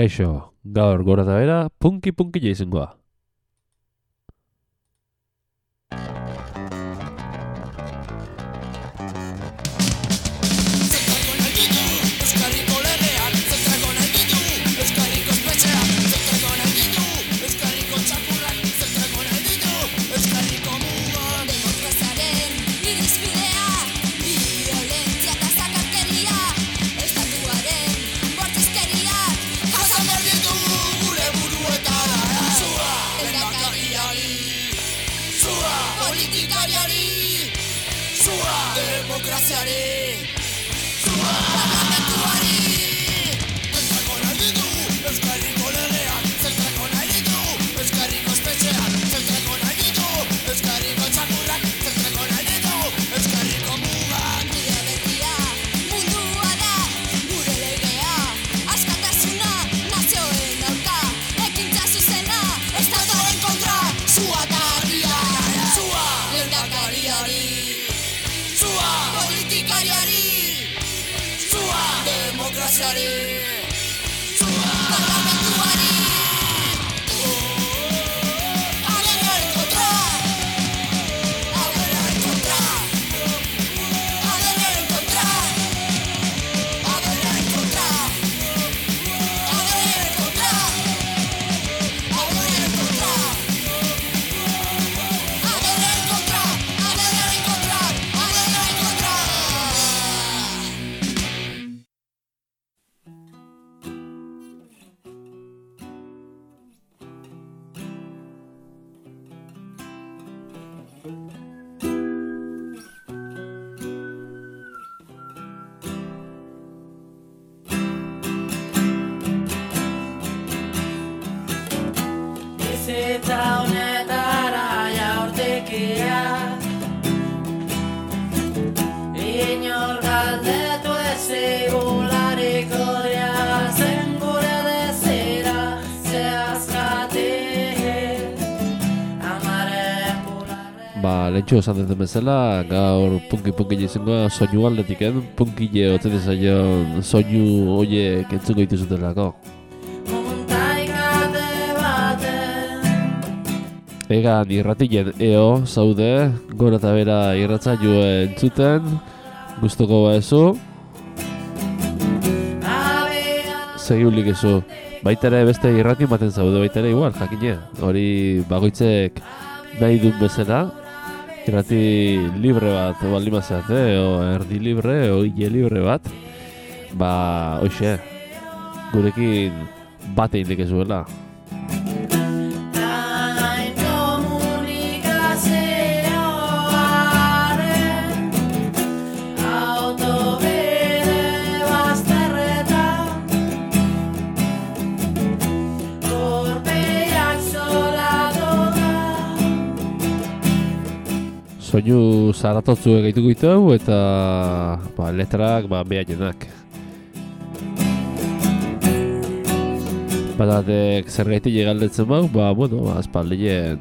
Kaixo, gaur gora da bera, punki-punki jaizungoa. Ba, lentsu esan dut bezala, gaur punki-punki izangoa soinu aldetik, eh? punki je otzen ezaion soinu oie kentzuko dituzutelako. Ega irratien eo zaude, gora eta bera irratza jo entzuten, guztoko ba ezu. Segiulik ezu, baita ere beste irrati baten zaude baita ere igual, jakine. Hori bagoitzek nahi duen bezala, irrati libre bat, baldin mazat, eh? o erdi libre, o hile libre bat, ba, hoxe, gurekin bate indik soinu zaratotzu egituko ditu eta ba, letrak ba, behaienak. Batatek zer gaitik egaldetzen bau, ba, bueno, ba, espaldien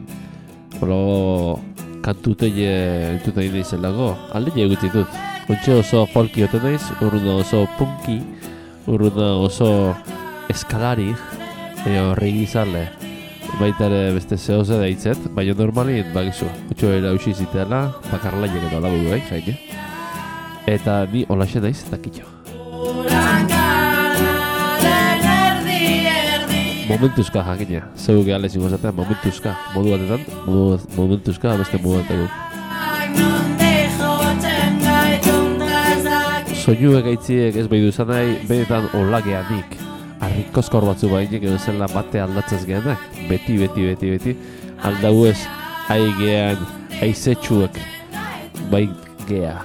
holo kantuteie entzuten egin izen lago, alde egut ditut. Ontxe oso folki oten naiz, urruna oso punki, urruna oso eskalari, eo regizale baita ere beste zehoze da hitzet, baina normalin, bagizu, utxo era usi ziteala, bakarla eta lagu du, eh, Eta ni hola xe daiz, eta kitxo. Momentuzka jakina, zeu gehala izin gozatea, momentuzka, modu batetan, modu, momentuzka, beste modu batetan. Soinu egaitziek ez behidu izan nahi, benetan olageanik, harrikoskor batzu bainek edo zela bate aldatzez gehanak. Beti, beti, beti, beti. Aldau ez, aigean, aizetxuek, bai gea.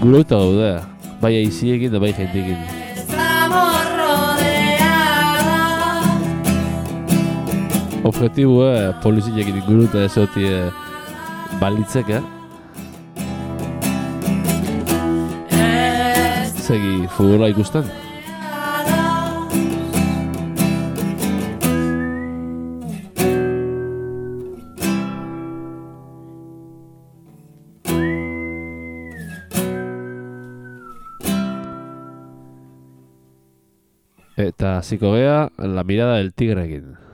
Gurauta gaude, bai aiziekin da bai jentekin. Objetibo, eh, polizinekin inguruta ez oti eh, balitzek, eh? segi futbola ikusten? Eta ziko gea, la mirada del tigre egin.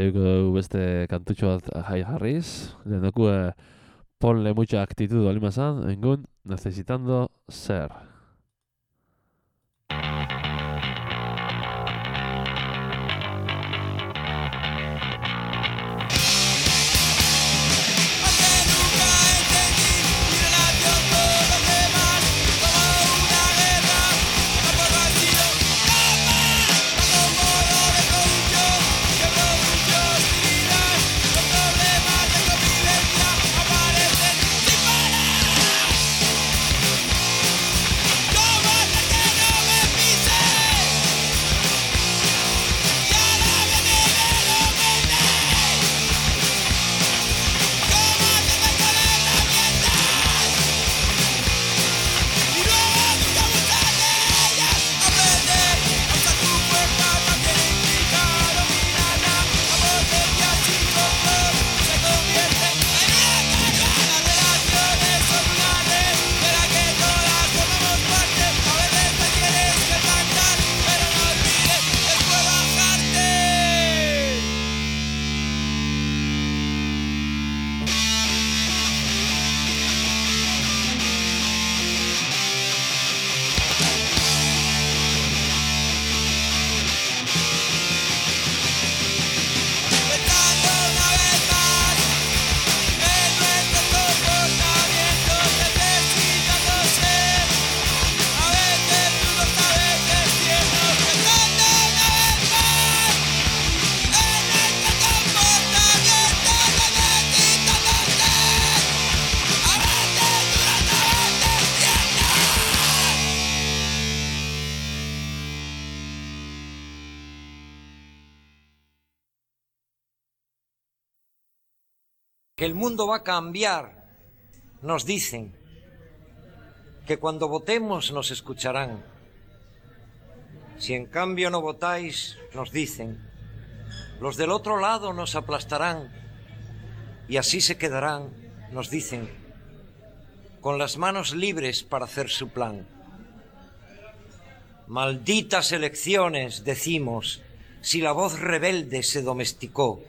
Zeiko dugu beste kantutxo bat jai jarriz. Lehendoku eh, ponle mucha actitud olimazan, engun, necesitando ser. Mundo va a cambiar, nos dicen, que cuando votemos nos escucharán. Si en cambio no votáis, nos dicen, los del otro lado nos aplastarán y así se quedarán, nos dicen, con las manos libres para hacer su plan. Malditas elecciones, decimos, si la voz rebelde se domesticó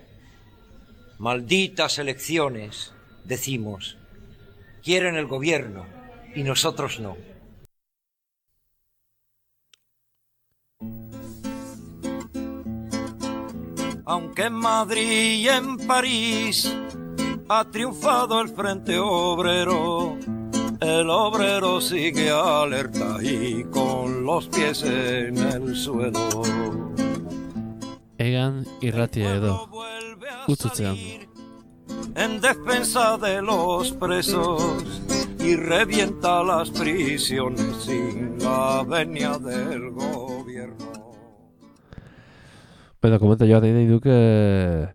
Malditas elecciones, decimos. Quieren el gobierno y nosotros no. Aunque en Madrid y en París ha triunfado el Frente Obrero, el obrero sigue alerta y con los pies en el suelo. Egan irratia edo, utzutzean. en defensa de los presos y revienta las prisiones sin la venia del gobierno. Bueno, komenta joan nahi duke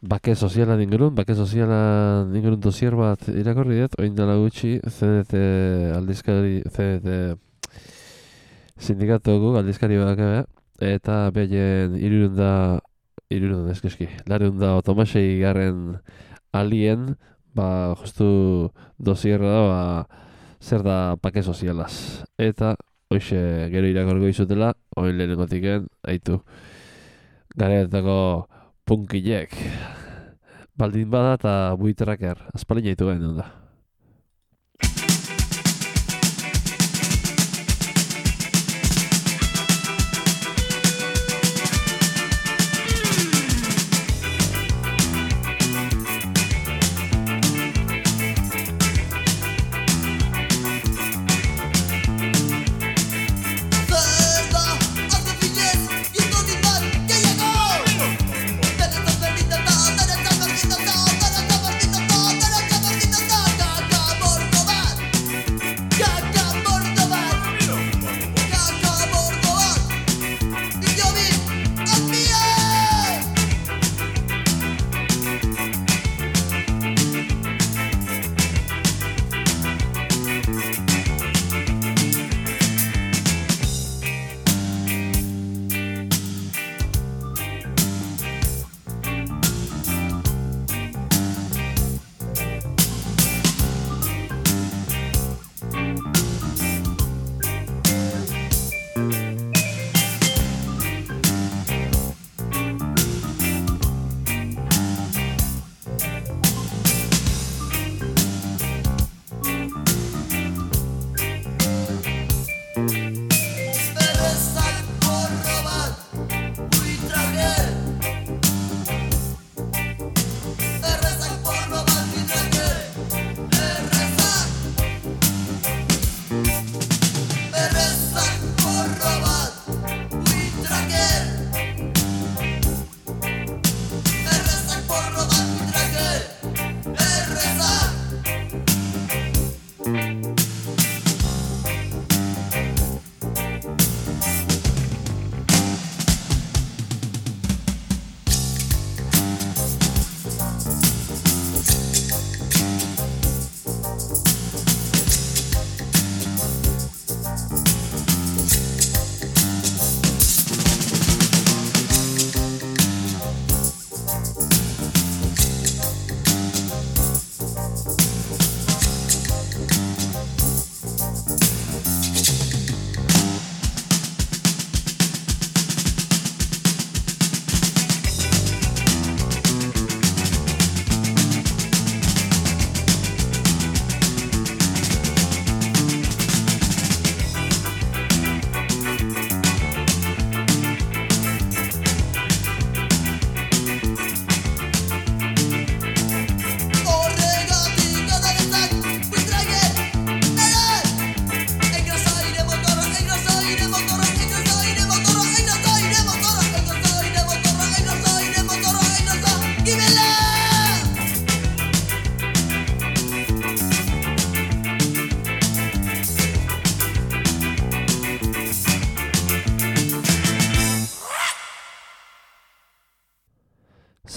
bake soziala ingurun, bake soziala ingurun dosier bat irakorri dut, oin dela gutxi, CDT aldizkari, CDT sindikatugu aldizkari bake, eta behien irurunda, irurunda eskiski, larunda otomasei garren alien, ba, justu dosierra da, ba, zer da pake sozialaz. Eta, hoxe, gero irakorgo izutela, oin lehenengotiken, aitu, garetako punkilek. Baldin bada eta buitraker, azpalin jaitu gain da.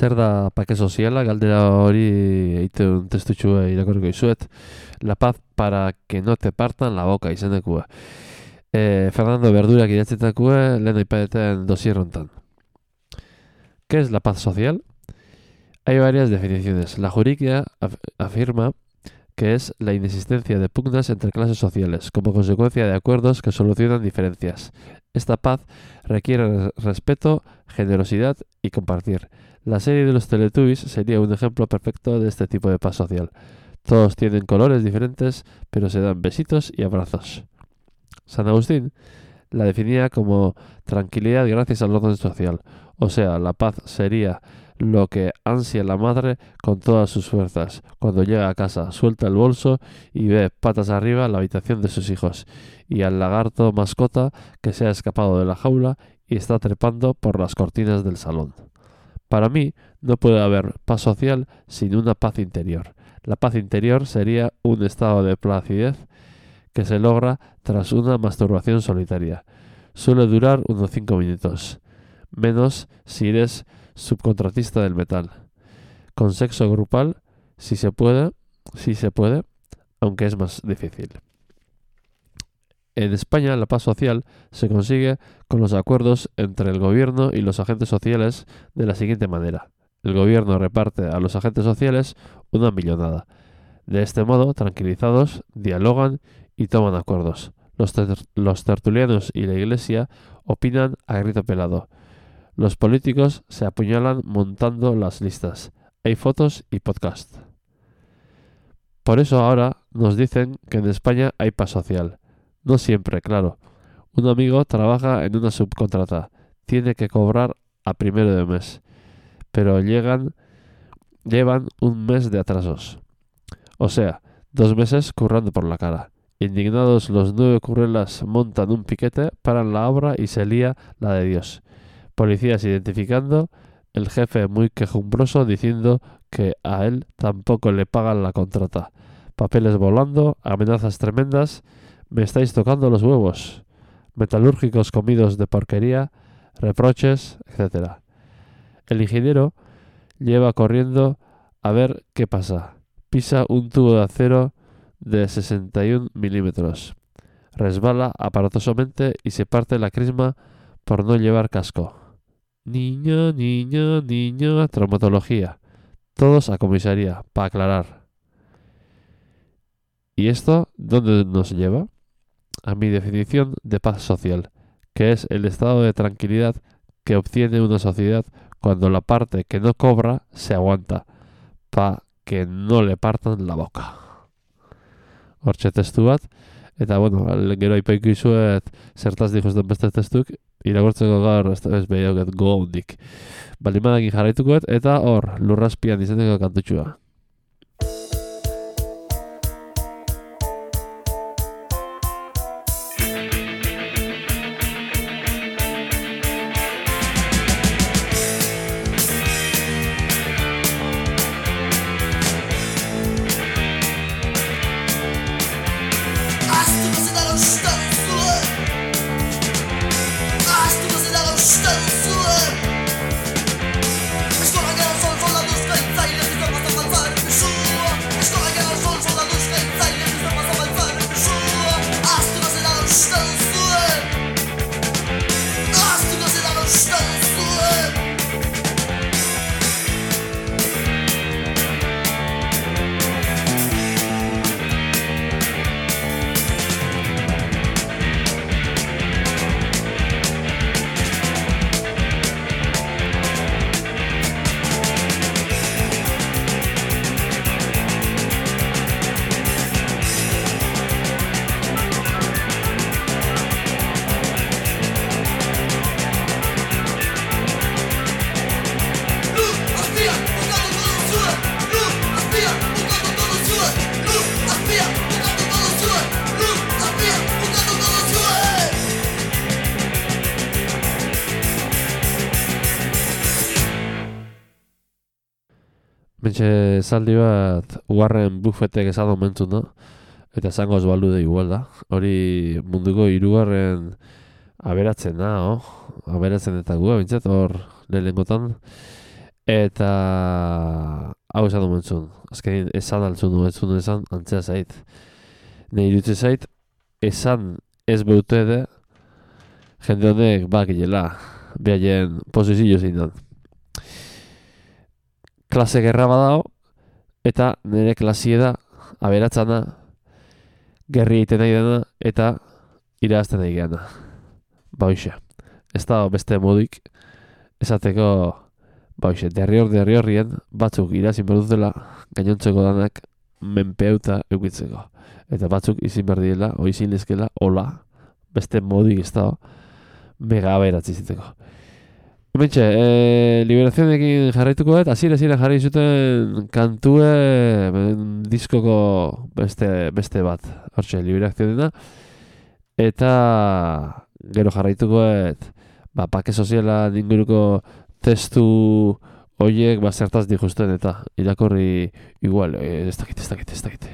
Zer da pake soziala, galdera hori eite un testutxua irakorriko izuet. La paz para que no te partan la boca izenekua. E, Fernando Verdurak idatzetakue lehen aipadeten dosierrontan. ¿Qué es la paz social? Hay varias definiciones. La jurídica af afirma que es la inexistencia de pugnas entre clases sociales, como consecuencia de acuerdos que solucionan diferencias. Esta paz requiere respeto, generosidad y compartir. La serie de los Teletubbies sería un ejemplo perfecto de este tipo de paz social. Todos tienen colores diferentes, pero se dan besitos y abrazos. San Agustín la definía como tranquilidad gracias al orden social, o sea, la paz sería lo que ansia la madre con todas sus fuerzas. Cuando llega a casa, suelta el bolso y ve patas arriba la habitación de sus hijos, y al lagarto mascota que se ha escapado de la jaula y está trepando por las cortinas del salón. Para mí, no puede haber paz social sin una paz interior. La paz interior sería un estado de placidez que se logra tras una masturbación solitaria. Suele durar unos 5 minutos, menos si eres subcontratista del metal. Con sexo grupal, si se puede, si se puede, aunque es más difícil. En España, la paz social se consigue con los acuerdos entre el gobierno y los agentes sociales de la siguiente manera. El gobierno reparte a los agentes sociales una millonada. De este modo, tranquilizados, dialogan y toman acuerdos. Los, tertulianos y la iglesia opinan a grito pelado. Los políticos se apuñalan montando las listas. Hay fotos y podcast. Por eso ahora nos dicen que en España hay paz social. No siempre, claro. Un amigo trabaja en una subcontrata. Tiene que cobrar a primero de mes. Pero llegan, llevan un mes de atrasos. O sea, dos meses currando por la cara. Indignados los nueve currelas montan un piquete, paran la obra y se lía la de Dios. Policías identificando, el jefe muy quejumbroso diciendo que a él tampoco le pagan la contrata. Papeles volando, amenazas tremendas me estáis tocando los huevos. Metalúrgicos comidos de porquería, reproches, etc. El ingeniero lleva corriendo a ver qué pasa. Pisa un tubo de acero de 61 milímetros. Resbala aparatosamente y se parte la crisma por no llevar casco. Niño, niño, niño, traumatología. Todos a comisaría, para aclarar. ¿Y esto dónde nos lleva? A mi definición de paz social, que es el estado de tranquilidad que obtiene una sociedad cuando la parte que no cobra se aguanta, pa que no le partan la boca. Hortxe testu bat, eta bueno, gero aipaiko izuet zertaz dijos den beste testuk, iragortzeko gaur ez, ez behioket go hondik. Balimadak jarraitukoet, eta hor, lurraspian izaneko kantutxua. Bentxe zaldi bat Warren Buffettek esan momentu, no? Eta zango baldu da igual da. Hori munduko hirugarren aberatzen da, oh? Aberatzen eta gu, bintzat, hor lehenengotan. Eta hau esan momentu. Azkenin esan altzun du, etzun esan, antzea zait. Ne irutze zait, esan ez beute de, jende honek bakilela, behaien posizio zein klase gerra badao, eta nire klasie da, aberatzana, gerri egiten nahi dena, eta irazten nahi geana. Ba ez da beste modik, esateko, ba hoxe, derri hor, batzuk irazin behar dutela, gainontzeko danak, menpeuta eukitzeko. Eta batzuk izin behar direla, oizin lezkela, hola, beste modik ez da, mega aberatzi ziteko. Hementxe, e, liberazionekin jarraituko dut, azire azire jarri zuten kantue diskoko beste, beste bat, hortxe, liberazioa Eta gero jarraituko dut, ba, pake soziala inguruko testu Oiek ba zertaz dikusten eta irakorri igual, eh, ez dakit, ez dakit, ez dakit,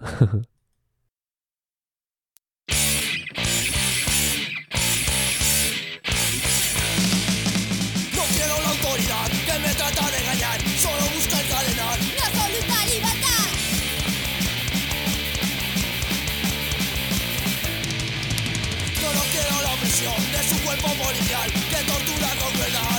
igual Dekauta no. Gora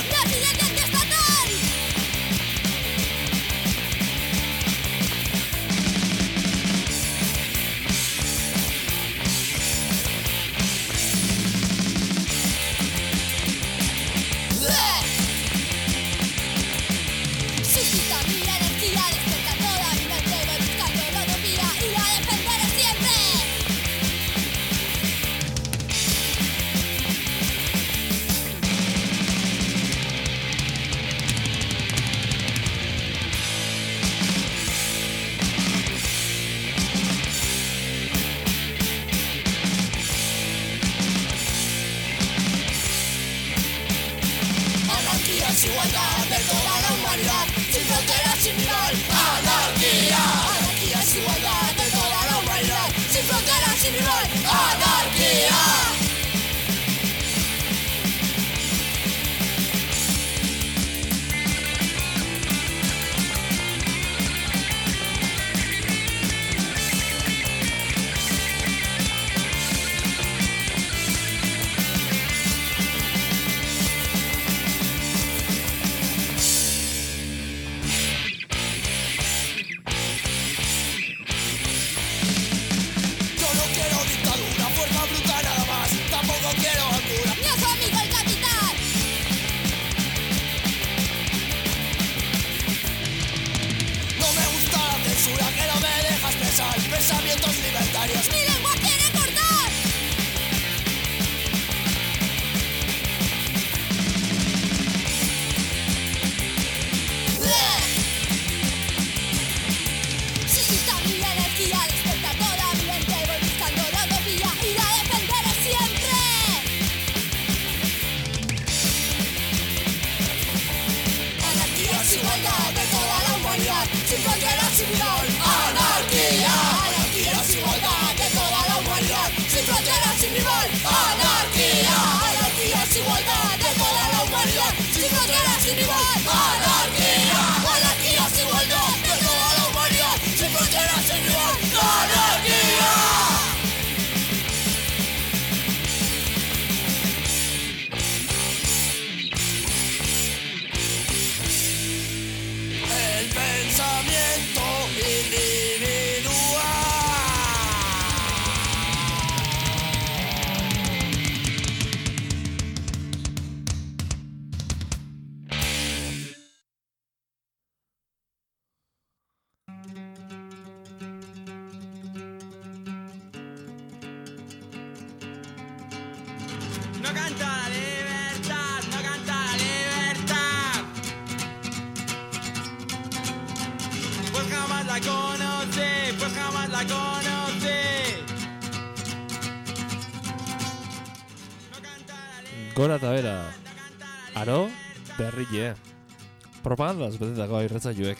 Propagandaz betetako irretza joek.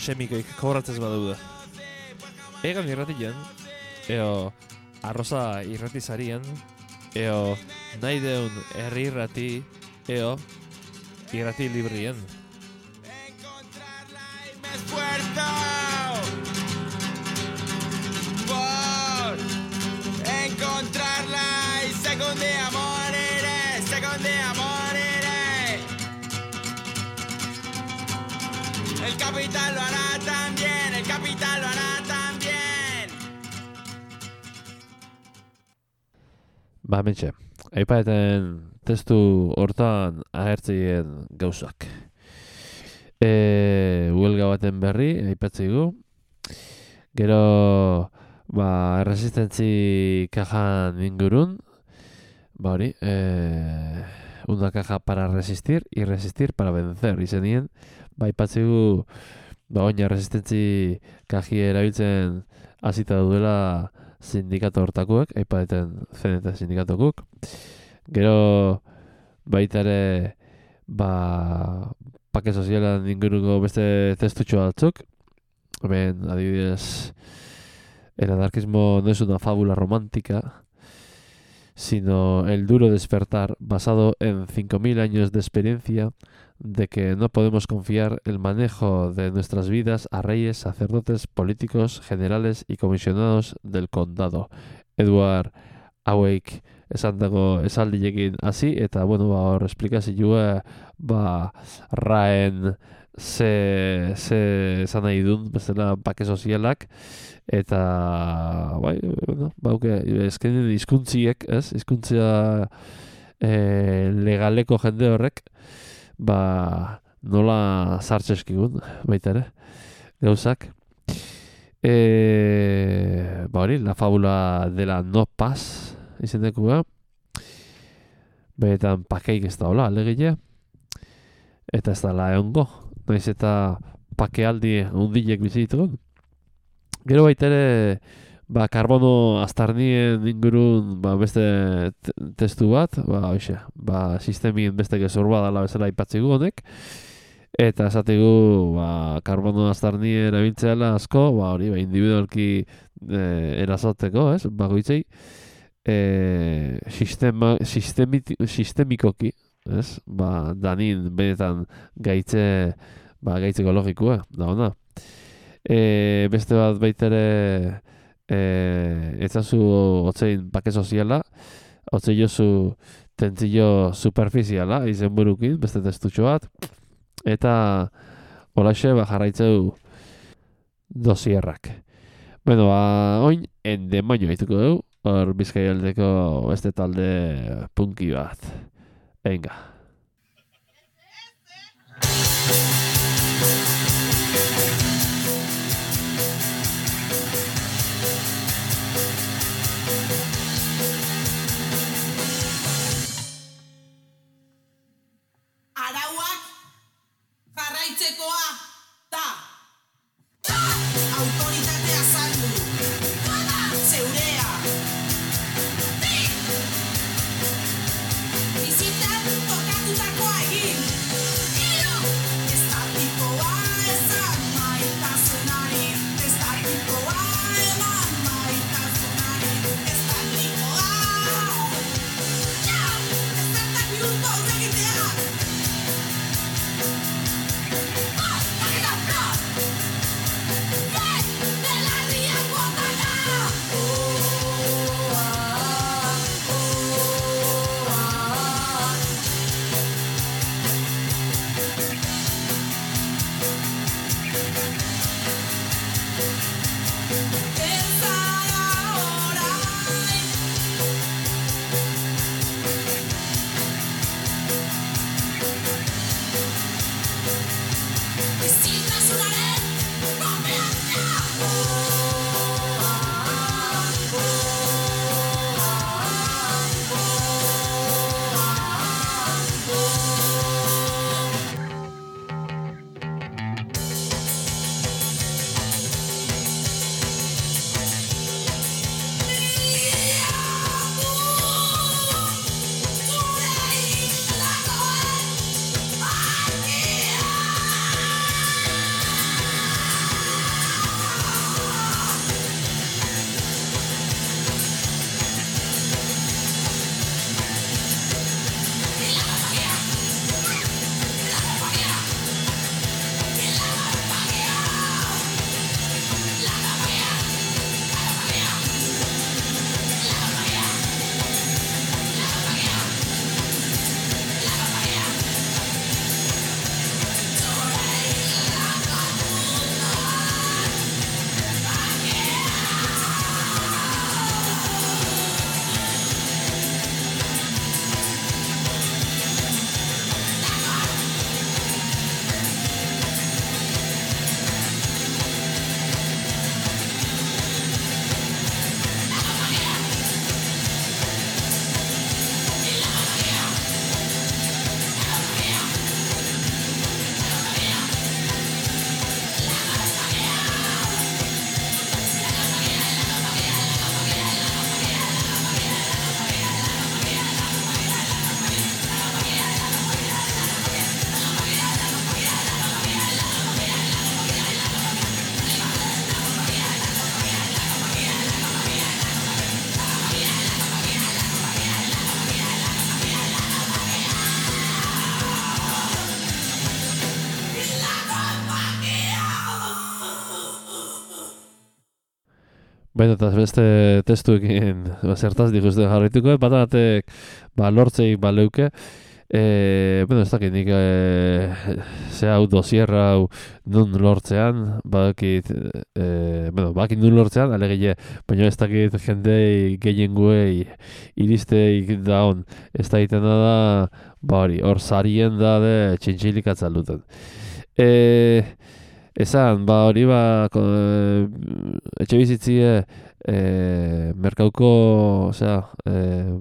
Semikoik kobratzez badaude. Egan irratien, eo arroza irratizarien, eo nahi deun herri irrati, eo irrati librien. Encontrarla y capital lo hará también, el capital lo hará también. Ba, mentxe, aipaeten testu hortan agertzien gauzak. E, huelga baten berri, aipatzei Gero, ba, resistentzi kajan ingurun, ba hori, e, una caja para resistir y resistir para vencer. Izenien, bai patzegu ba oina resistentzi kaji erabiltzen hasita duela sindikato hortakuek, aipaten zeneta sindikatokuk. Gero baita ere ba, pake sozialan inguruko beste testutxo batzuk. Ben, adibidez, el anarquismo no es una fábula romántica, sino el duro despertar basado en 5.000 años de experiencia de que no podemos confiar el manejo de nuestras vidas a reyes, sacerdotes, políticos, generales y comisionados del condado. Edward Awake esan dago esaldilekin hasi eta bueno ba hor esplikazioa ba raen ze ze esan nahi duen bezala pake sozialak eta bai bueno bauke esken hizkuntziek ez hizkuntzia e, legaleko jende horrek ba nola sartzeskigun baita ere gauzak e, ba hori la fábula de la no paz izendekua. Behetan pakeik ez da hola, alegile. Eta ez da la eongo. Naiz eta pakealdi undilek bizitun. Gero baitere, ba, karbono astarnien ingurun ba, beste testu bat, ba, oixe, ba, sistemien beste gezorba dala bezala ipatzigu honek. Eta esategu, ba, karbono astarnie erabiltzeala asko, ba, hori, ba, individualki e, erazoteko, ez, bagoitzei e, sistema, sistemikoki, ez? Ba, danin benetan gaitze, ba, gaitze ekologikoa, da ona. E, beste bat baitere, e, etzazu otzein pake soziala, otzei jozu tentzio superficiala, izen burukin, beste testutxo bat, eta holaxe, ba, jarraitzeu dosierrak. Bueno, ba, oin, ende maino haituko dugu, hor bizkai beste talde punki bat. Enga. Baina eta beste testuekin ba, zertaz dikusten jarraituko, bata batek ba, lortzeik baleuke, E, bueno, ez dakit nik e, ze hau dosierra hau nun lortzean, badakit, e, bueno, badakit nun lortzean, alegile, baina ez dakit jende gehien guei iristeik da hon, ez da egiten da, ba hori, hor sarien da de txintxilik atzalduten. E, esan, ba hori ba, ko, e, etxe bizitzie, e, merkauko, osea, e,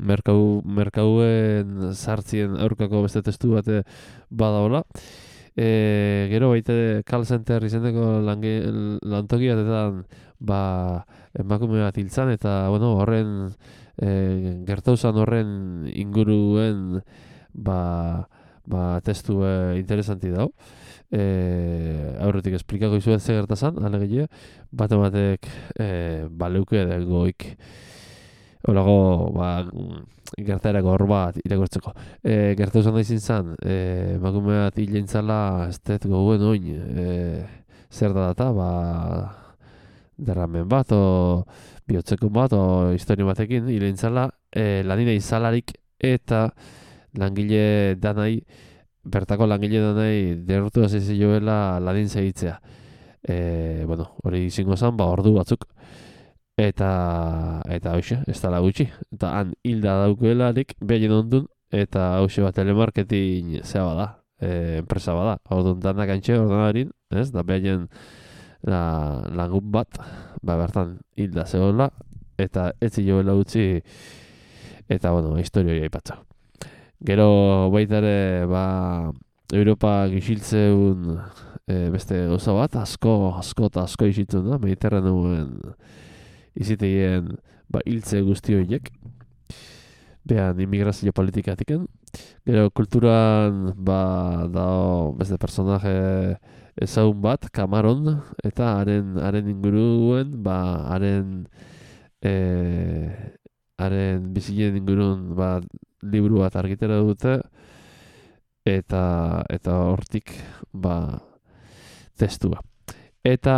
merkau, merkauen sartzien aurkako beste testu bate badaola. E, gero baite call center izeneko lange, lantoki batetan ba, emakume bat hiltzan eta bueno, horren e, gertauzan horren inguruen ba, ba, testu e, interesanti dago. E, aurretik esplikako izuet ze gertazan, alegile, bate batek e, baleuke goik Holago, ba, gertaerako hor bat irakurtzeko. E, gertu esan da izin zan, e, emakume bat hilentzala, ez dut goguen oin, e, zer da data, ba, derramen bat, o bihotzeko bat, o historio batekin, hilentzala, e, lanina izalarik eta langile danai, bertako langile danai derrutu hasi zioela ladin segitzea. E, bueno, hori izango zen, ba, ordu batzuk. Eta, eta hoxe, ez da gutxi. Eta han hilda daukuelarik, behaien ondun, eta hoxe bat telemarketing zea bada, e, enpresa bada. Orduan danak antxe, ordenarin, ez? Da behaien la, lagun bat, ba bertan hilda zegoela, eta ez zioela utzi, eta bueno, historia aipatza. Gero baita ere, ba, Europa gixiltzeun e, beste gauza bat, asko, asko eta asko izitzen da, Mediterranuen izitegien ba, hiltze guzti horiek. Behan immigrazio politikatiken. Gero kulturan ba, dao beste personaje ezagun bat, Kamaron, eta haren, haren inguruen, ba, haren e, haren bizien ingurun ba, liburu bat argitera dute, eta eta hortik ba, testua. Eta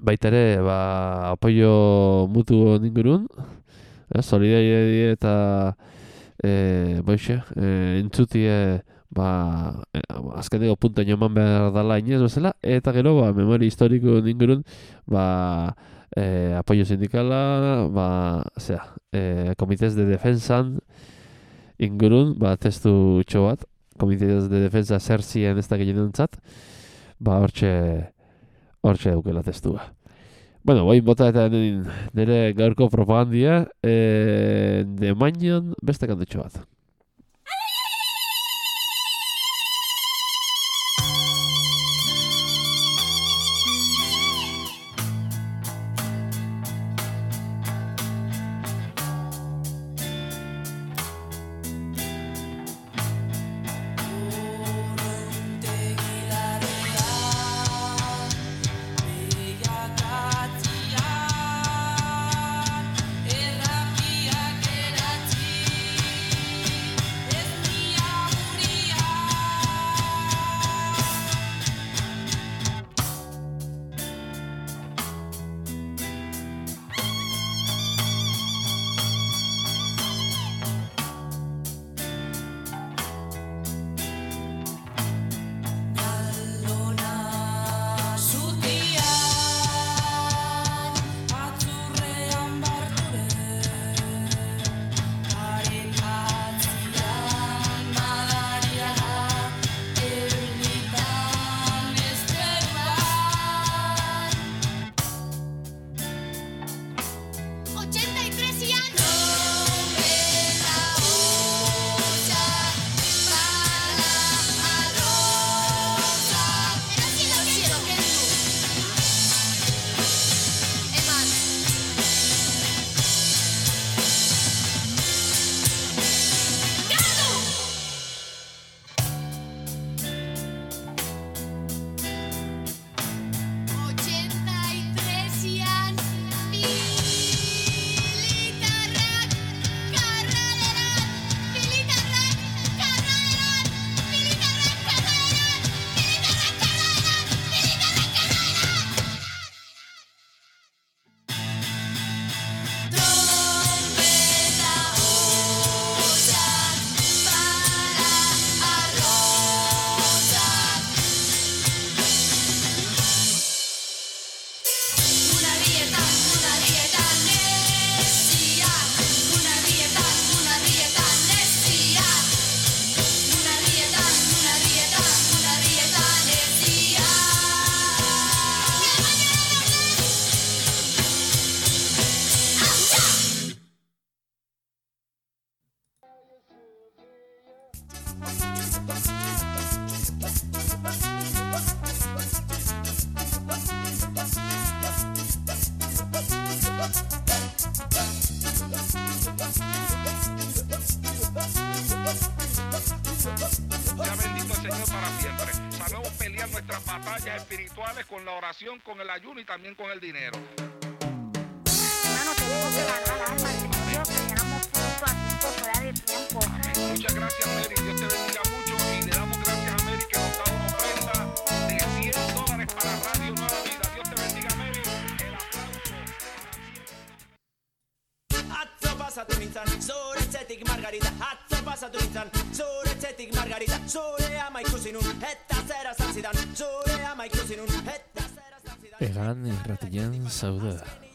baita ere, ba, apoio mutu ingurun, eh, solidari eta e, boixe, e, entzutie ba, e, azkeneko punta joman behar dala inez bezala, eta gero, ba, memori historiko ingurun, ba, e, apoio sindikala, ba, zera, e, komitez de defensan ingurun, ba, testu utxo bat, komitez de defensa zer zien ez da gehien ba, hortxe, hortxe daukela testua. Bueno, bai bota eta nire, gaurko propagandia, e, de mainion beste kantutxo bat. Oración, con el ayuno y también con el dinero. Hermano, tenemos que ganar almas de Dios, que tengamos fruto a tiempo, fuera de tiempo. Muchas gracias, irratien zaude.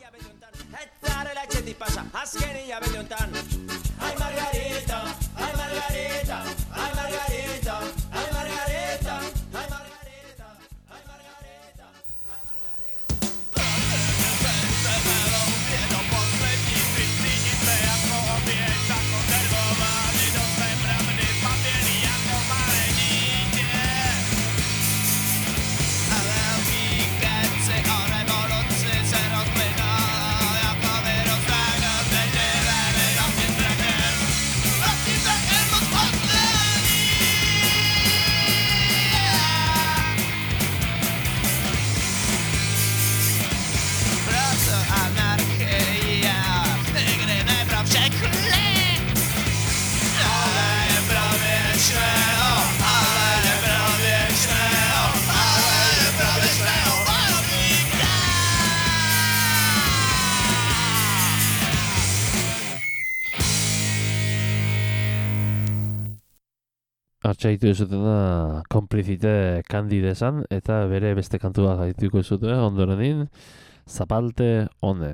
Artxaitu zutena konplizite kandidesan eta bere beste kantua gaituko zute ondorenin zapalte one.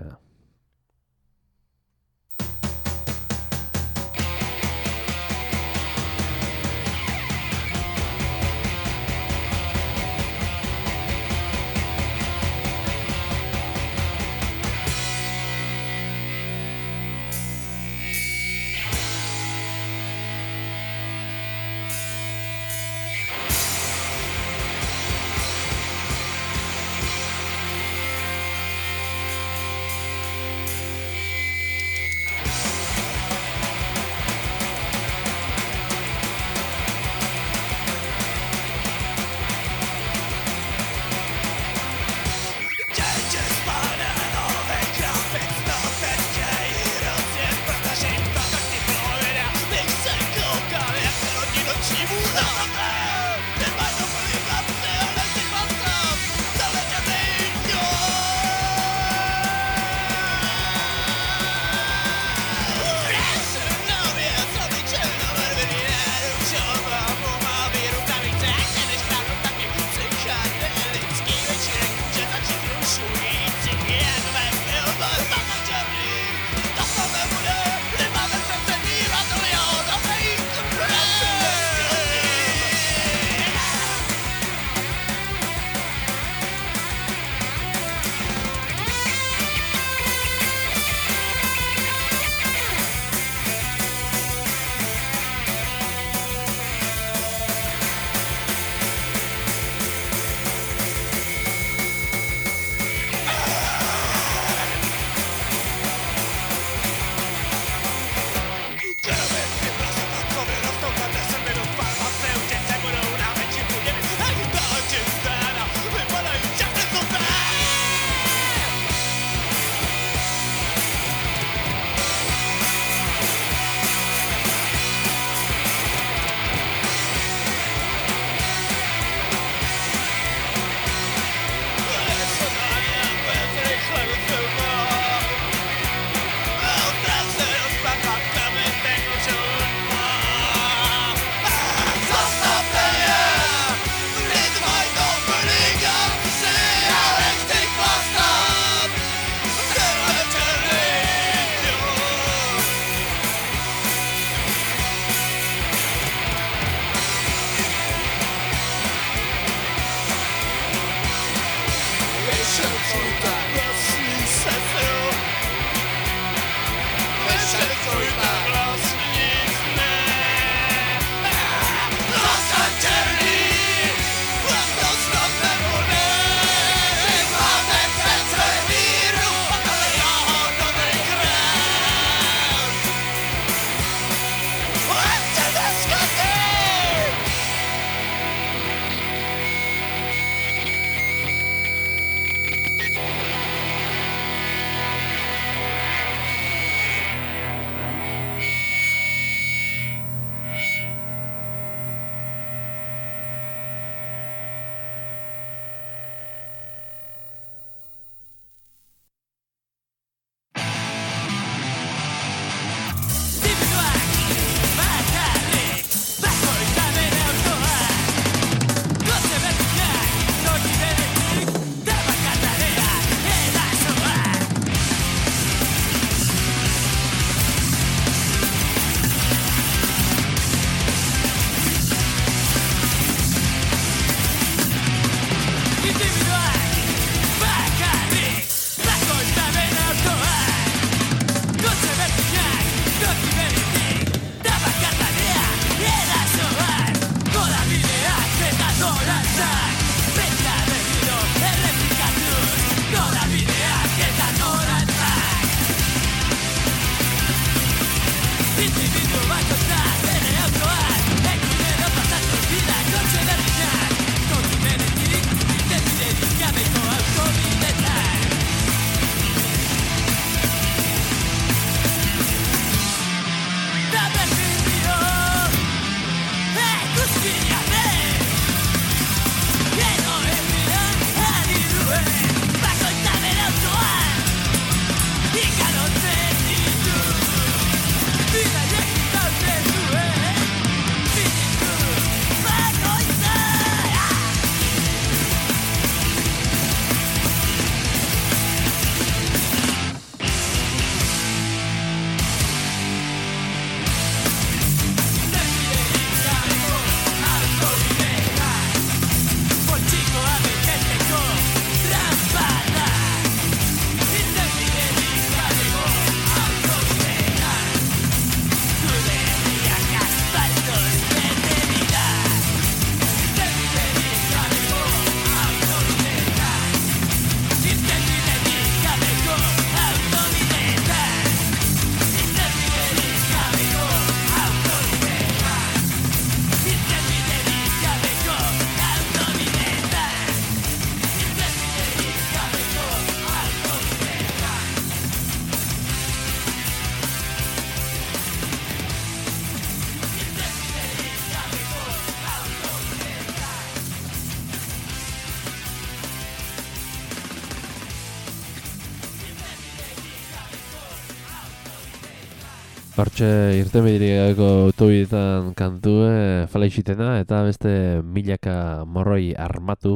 Hortxe irtenbiderik autobidetan kantue falaixitena eta beste milaka morroi armatu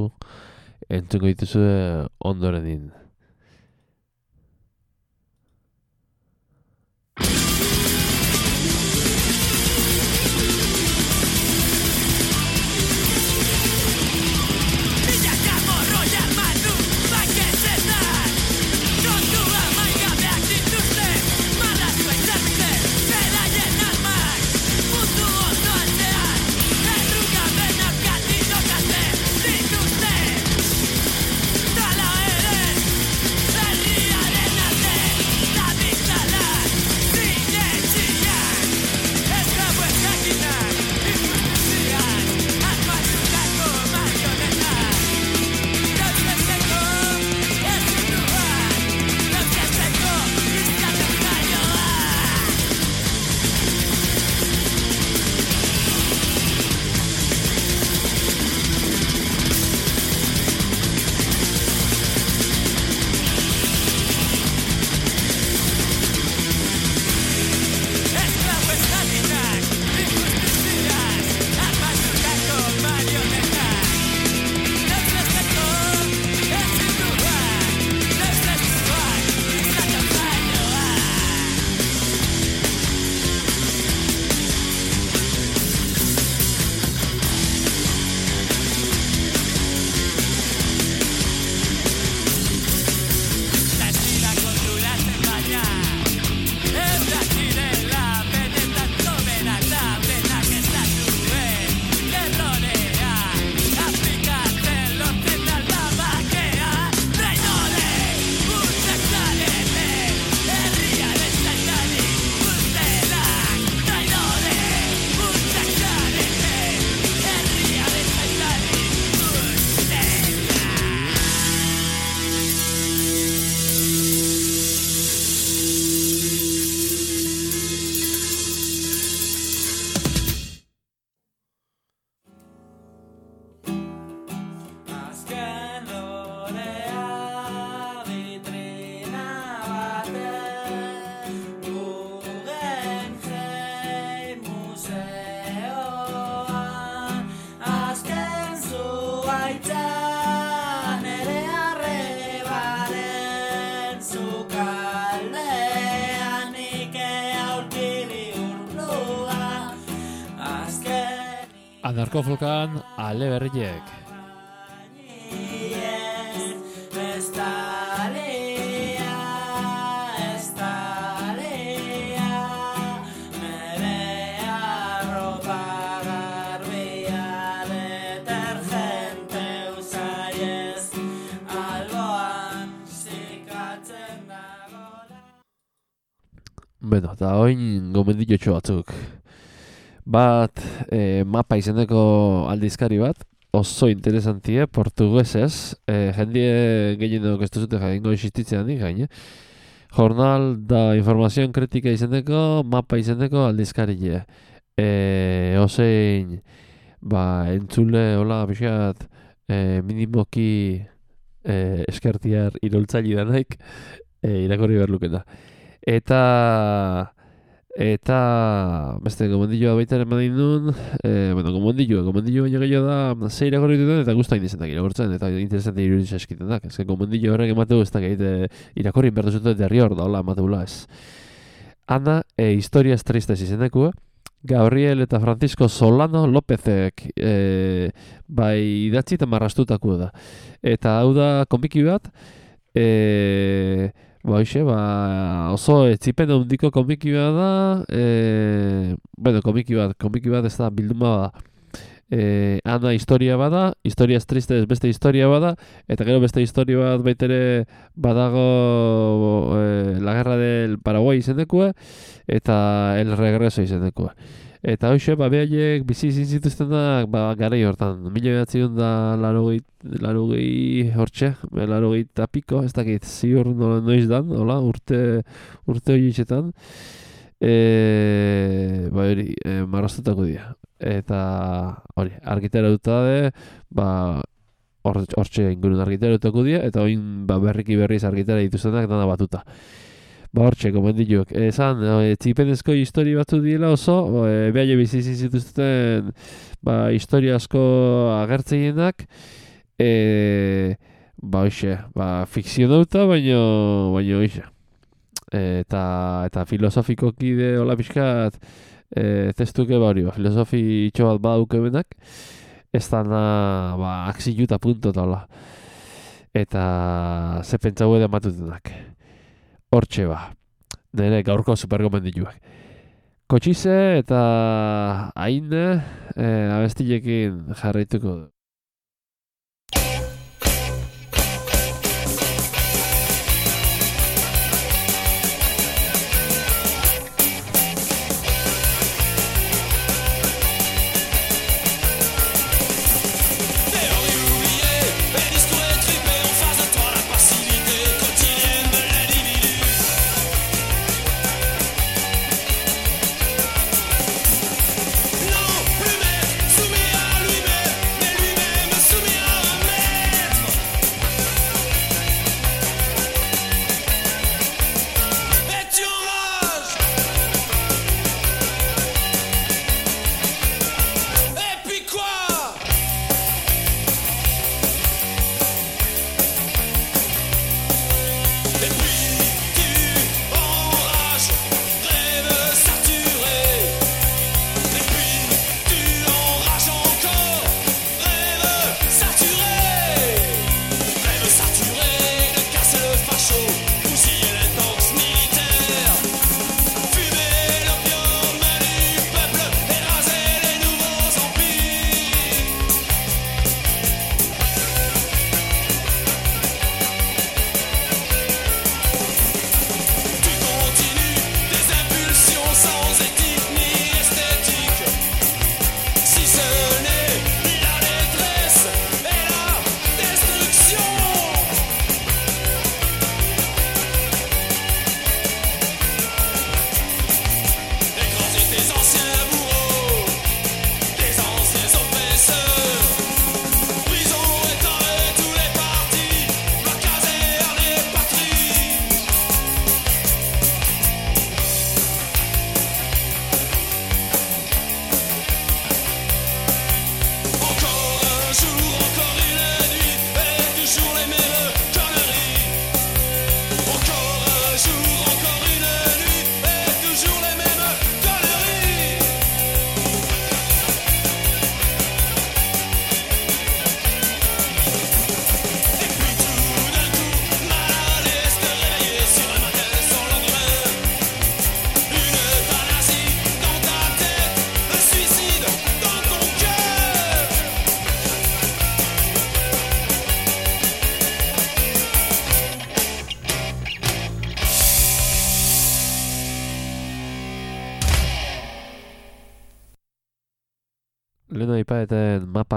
entzungo dituzue ondoren din. Alboan sikatzen dagoela. Beno, eta oin gomenditxo batzuk. Bat, e, mapa izeneko aldizkari bat, oso interesantie, portuguesez, e, jendie gehienok ez duzute jaingo existitzen nik gaine. Jornal da informazioen kritika izeneko, mapa izeneko aldizkarie. E, osein, ba, entzule, hola, pixat, e, minimoki e, eskertiar iroltzaile danaik, e, irakorri behar. Eta eta beste gomendilloa baita ere eman duen, e, bueno, gomendilloa, gomendilloa baino gehiago da, ze irakorri duten eta guztain izanak irakortzen, eta interesante irudiz eskiten da. Ez que gomendillo horrek emateu ez da gaite irakorri behar duzute derri hor da, hola, emateula ez. Ana, e, historias tristes izenekua, Gabriel eta Francisco Solano Lópezek e, bai idatzi eta marrastutako da. Eta hau da komiki bat, e, ba, hoxe, ba, oso etzipen handiko komiki bat da, e, bueno, komiki bat, komiki bat ez da bilduma da. E, Ana historia bada, historias tristes beste historia bada, eta gero beste historia bat baitere badago e, la guerra del Paraguay izenekua, eta el regreso izenekua. Eta hoxe, ba, behaiek bizi izin zituztenak, ba, garai hortan, mila behatzion da larogei, larogei hortxe, larogei tapiko, ez dakit, ziur nola noiz dan, hola, urte, urte horietxetan, e, ba, hori, e, marrastutako dira. Eta, hori, argitara de, ba, hor- hortxe ingurun argitara dutako dira, eta oin ba, berriki berriz argitara dituztenak dana batuta. Ba, hortxe, gomendioak. Esan, e, tzipenezko histori batzu diela oso, e, behar jo bizi zituzten, ba, historia asko agertzeienak, e, ba, hoxe, ba, fikzio dauta, baino, baino, hoxe. E, eta, eta filosofikoki de hola pixkat, e, testuke ba hori, ba, filosofi itxo bat badauke benak, ez da na, ba, aksiluta punto eta hola. Eta ze pentsau edo matutenak. Hortxe ba, nire gaurko supergomendituak. Kotxize eta haine e, abestilekin jarraituko du.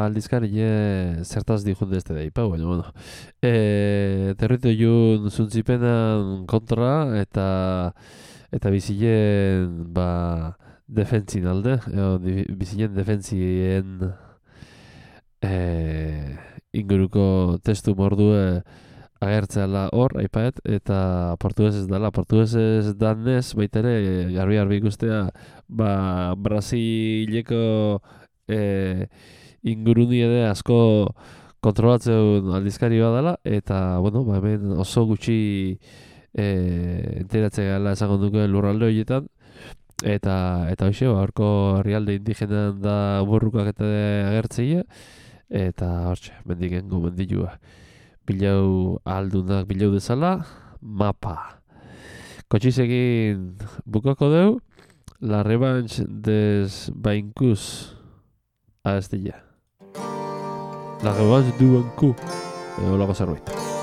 Aipaeten mapa aldizkari e, zertaz dijun deste da ipa, baina, bueno. E, territo jun zuntzipenan kontra eta eta bizilen ba, defentzin alde, edo, di- bizilen defentzien e, inguruko testu mordue agertzeala hor, aipaet, eta portuguesez dala, portuguesez danez, baitere, garbi-garbi ikustea, ba, Brasileko e, inguruni ere asko kontrolatzen aldizkari bat dela, eta, bueno, ba, hemen oso gutxi e, enteratzen gala esango duke lurralde horietan, eta eta hoxe, ba, horko herrialde indigenan da burrukak eta agertzeia, eta hortxe, mendiken gomendilua. Bilau aldunak bilau dezala, mapa. Kotxizekin bukako deu, La revanche des Baincus a Estella. La revanche du Bancu. Edo lago zerbait. Dans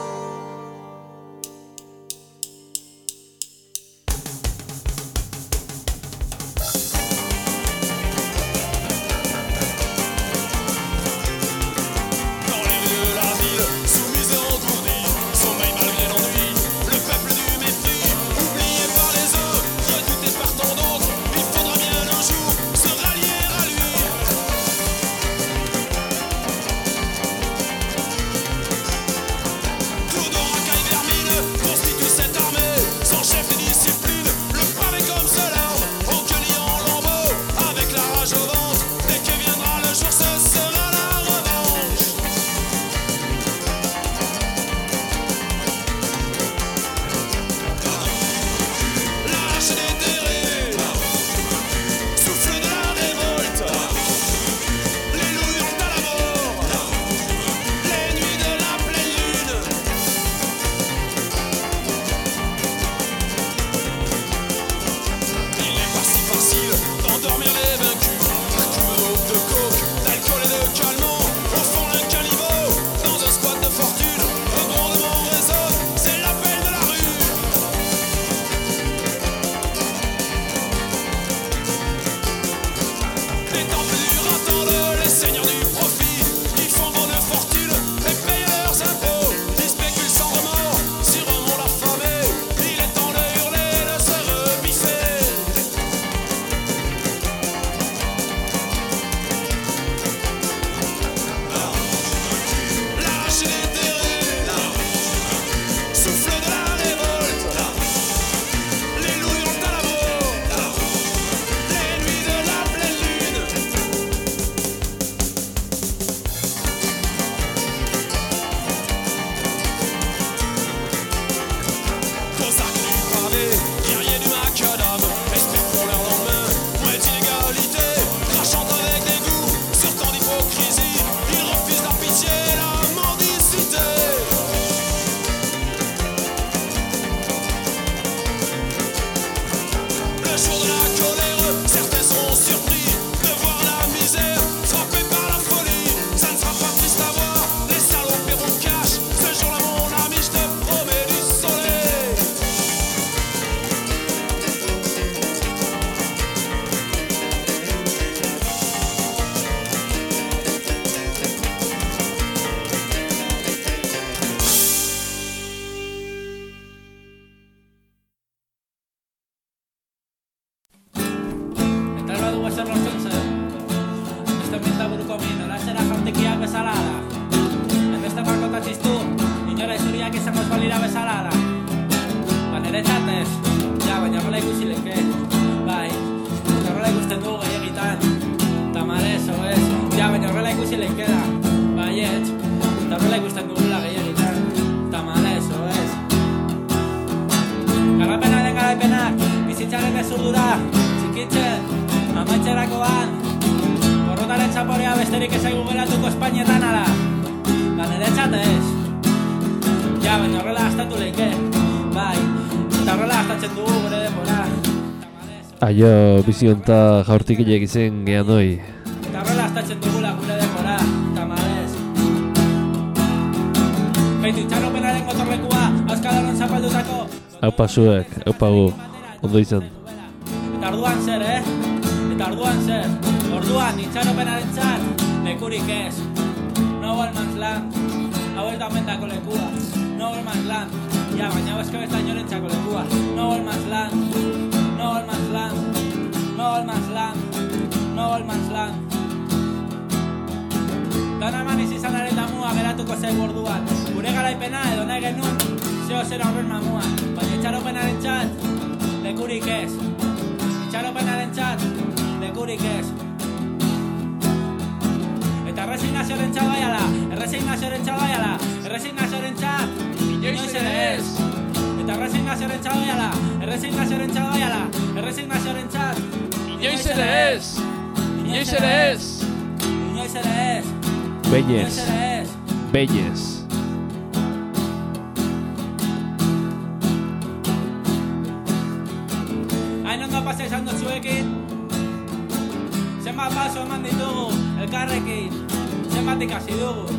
Aio, bizionta jaurtik hilek izen gehan hoi. Eta horrela gastatzen dugula gure denbora Tamalez. Beitu itxaropenaren gotorlekua Euskadaron zapaldutako. Aupa zuek, aupa gu, ondo izan. Eta orduan zer, eh? Eta orduan zer? Orduan itxaropenaren txat Lekurik ez. No Man's Land. Hau ez da mendako lekua. No Man's Land. Ja, baina hau eske besta inorentzako lekua. No Man's Land No Man's Land No Man's Land No Man's Land Dona eman izizanaren damua geratuko zaigu orduan Gure garaipena edo nahi genuen Zeo zer horren mamua. Baina itxaropenaren txat Lekurik ez. Itxaropenaren txat Lekurik ez. Eta erresignazioaren txat baiala Erresignazioaren txat baiala Erresignazioaren txat Inoiz ere ez Eta erresignazioaren txat baiala Erresignazioaren txat baiala Erresignazioaren txat Inoiz ere ez! Inoiz ere ez! Inoiz ere ez ez bellez. Hain ondo pasa izan dutzuekin Zenbat paso eman ditugu elkarrekin Zenbat ikasi dugu